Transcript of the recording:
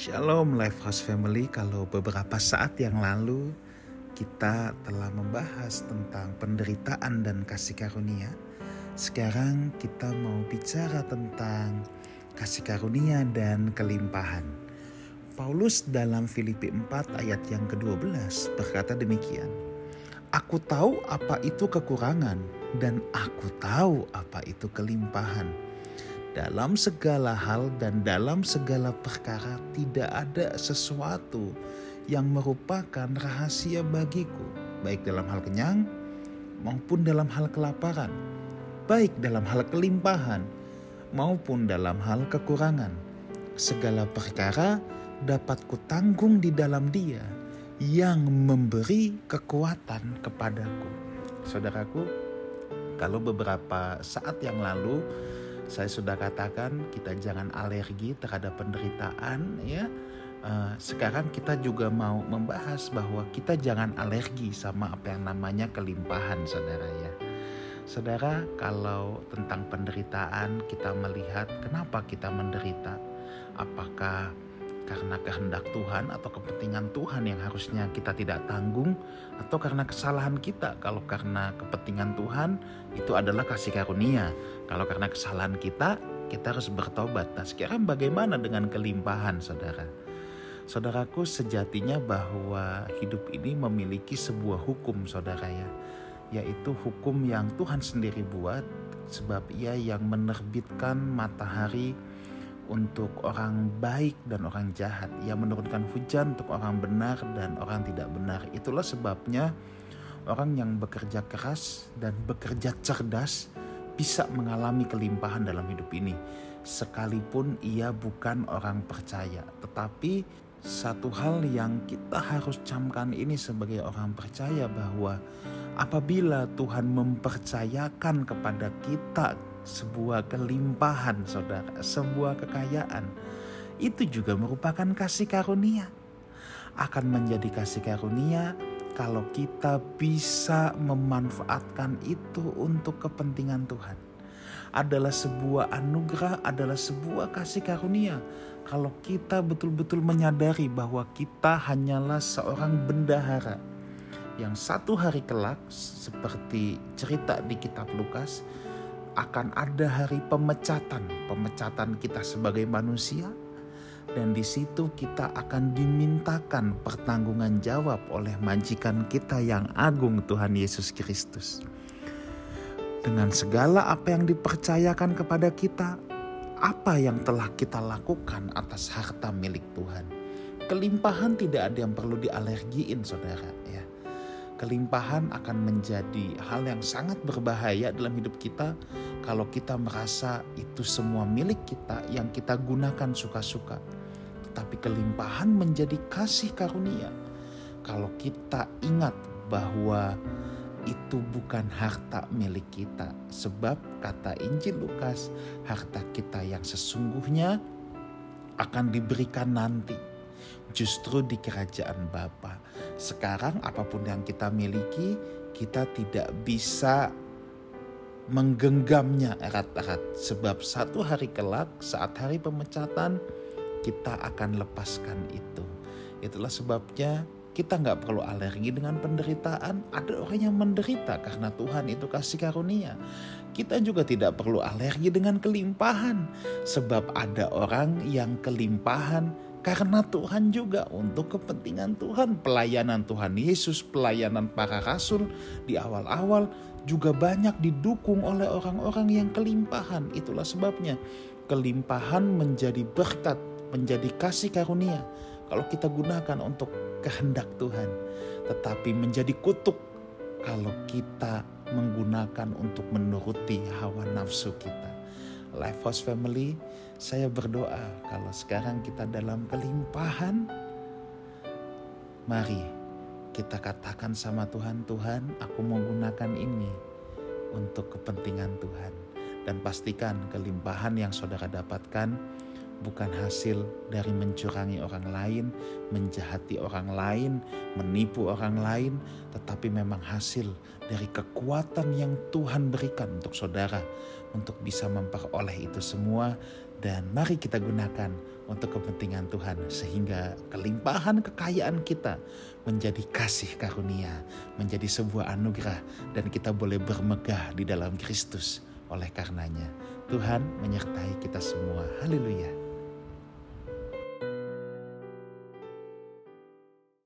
Shalom Life House Family, kalau beberapa saat yang lalu kita telah membahas tentang penderitaan dan kasih karunia, sekarang kita mau bicara tentang kasih karunia dan kelimpahan. Paulus dalam Filipi 4 ayat yang ke-12 berkata demikian, Aku tahu apa itu kekurangan dan aku tahu apa itu kelimpahan dalam segala hal dan dalam segala perkara tidak ada sesuatu yang merupakan rahasia bagiku, baik dalam hal kenyang maupun dalam hal kelaparan, baik dalam hal kelimpahan maupun dalam hal kekurangan. Segala perkara dapat kutanggung di dalam Dia yang memberi kekuatan kepadaku. Saudaraku, kalau beberapa saat yang lalu saya sudah katakan kita jangan alergi terhadap penderitaan ya. Uh, sekarang kita juga mau membahas bahwa kita jangan alergi sama apa yang namanya kelimpahan saudara ya. Saudara kalau tentang penderitaan kita melihat kenapa kita menderita. Apakah karena kehendak Tuhan atau kepentingan Tuhan yang harusnya kita tidak tanggung atau karena kesalahan kita. Kalau karena kepentingan Tuhan itu adalah kasih karunia. Kalau karena kesalahan kita kita harus bertobat. Nah sekarang bagaimana dengan kelimpahan saudara? Saudaraku sejatinya bahwa hidup ini memiliki sebuah hukum saudara ya. Yaitu hukum yang Tuhan sendiri buat sebab ia yang menerbitkan matahari untuk orang baik dan orang jahat. Ia menurunkan hujan untuk orang benar dan orang tidak benar. Itulah sebabnya orang yang bekerja keras dan bekerja cerdas bisa mengalami kelimpahan dalam hidup ini. Sekalipun ia bukan orang percaya. Tetapi satu hal yang kita harus camkan ini sebagai orang percaya bahwa apabila Tuhan mempercayakan kepada kita sebuah kelimpahan saudara, sebuah kekayaan. Itu juga merupakan kasih karunia. Akan menjadi kasih karunia kalau kita bisa memanfaatkan itu untuk kepentingan Tuhan. Adalah sebuah anugerah, adalah sebuah kasih karunia. Kalau kita betul-betul menyadari bahwa kita hanyalah seorang bendahara yang satu hari kelak seperti cerita di kitab Lukas akan ada hari pemecatan, pemecatan kita sebagai manusia dan di situ kita akan dimintakan pertanggungan jawab oleh majikan kita yang agung Tuhan Yesus Kristus. Dengan segala apa yang dipercayakan kepada kita, apa yang telah kita lakukan atas harta milik Tuhan. Kelimpahan tidak ada yang perlu dialergiin saudara ya kelimpahan akan menjadi hal yang sangat berbahaya dalam hidup kita kalau kita merasa itu semua milik kita yang kita gunakan suka-suka. Tetapi kelimpahan menjadi kasih karunia. Kalau kita ingat bahwa itu bukan harta milik kita. Sebab kata Injil Lukas, harta kita yang sesungguhnya akan diberikan nanti justru di kerajaan Bapa. Sekarang apa pun yang kita miliki, kita tidak bisa menggenggamnya erat-erat sebab satu hari kelak saat hari pemecatan kita akan lepaskan itu. Itulah sebabnya kita nggak perlu alergi dengan penderitaan. Ada orang yang menderita karena Tuhan itu kasih karunia. Kita juga tidak perlu alergi dengan kelimpahan, sebab ada orang yang kelimpahan karena Tuhan juga untuk kepentingan Tuhan, pelayanan Tuhan Yesus, pelayanan para rasul di awal-awal juga banyak didukung oleh orang-orang yang kelimpahan. Itulah sebabnya kelimpahan menjadi berkat, menjadi kasih karunia kalau kita gunakan untuk kehendak Tuhan, tetapi menjadi kutuk kalau kita menggunakan untuk menuruti hawa nafsu kita. Lifehouse Family, saya berdoa kalau sekarang kita dalam kelimpahan, mari kita katakan sama Tuhan, Tuhan aku mau gunakan ini untuk kepentingan Tuhan. Dan pastikan kelimpahan yang saudara dapatkan bukan hasil dari mencurangi orang lain, menjahati orang lain, menipu orang lain, tetapi memang hasil dari kekuatan yang Tuhan berikan untuk saudara untuk bisa memperoleh itu semua dan mari kita gunakan untuk kepentingan Tuhan sehingga kelimpahan kekayaan kita menjadi kasih karunia, menjadi sebuah anugerah dan kita boleh bermegah di dalam Kristus oleh karenanya. Tuhan menyertai kita semua. Haleluya.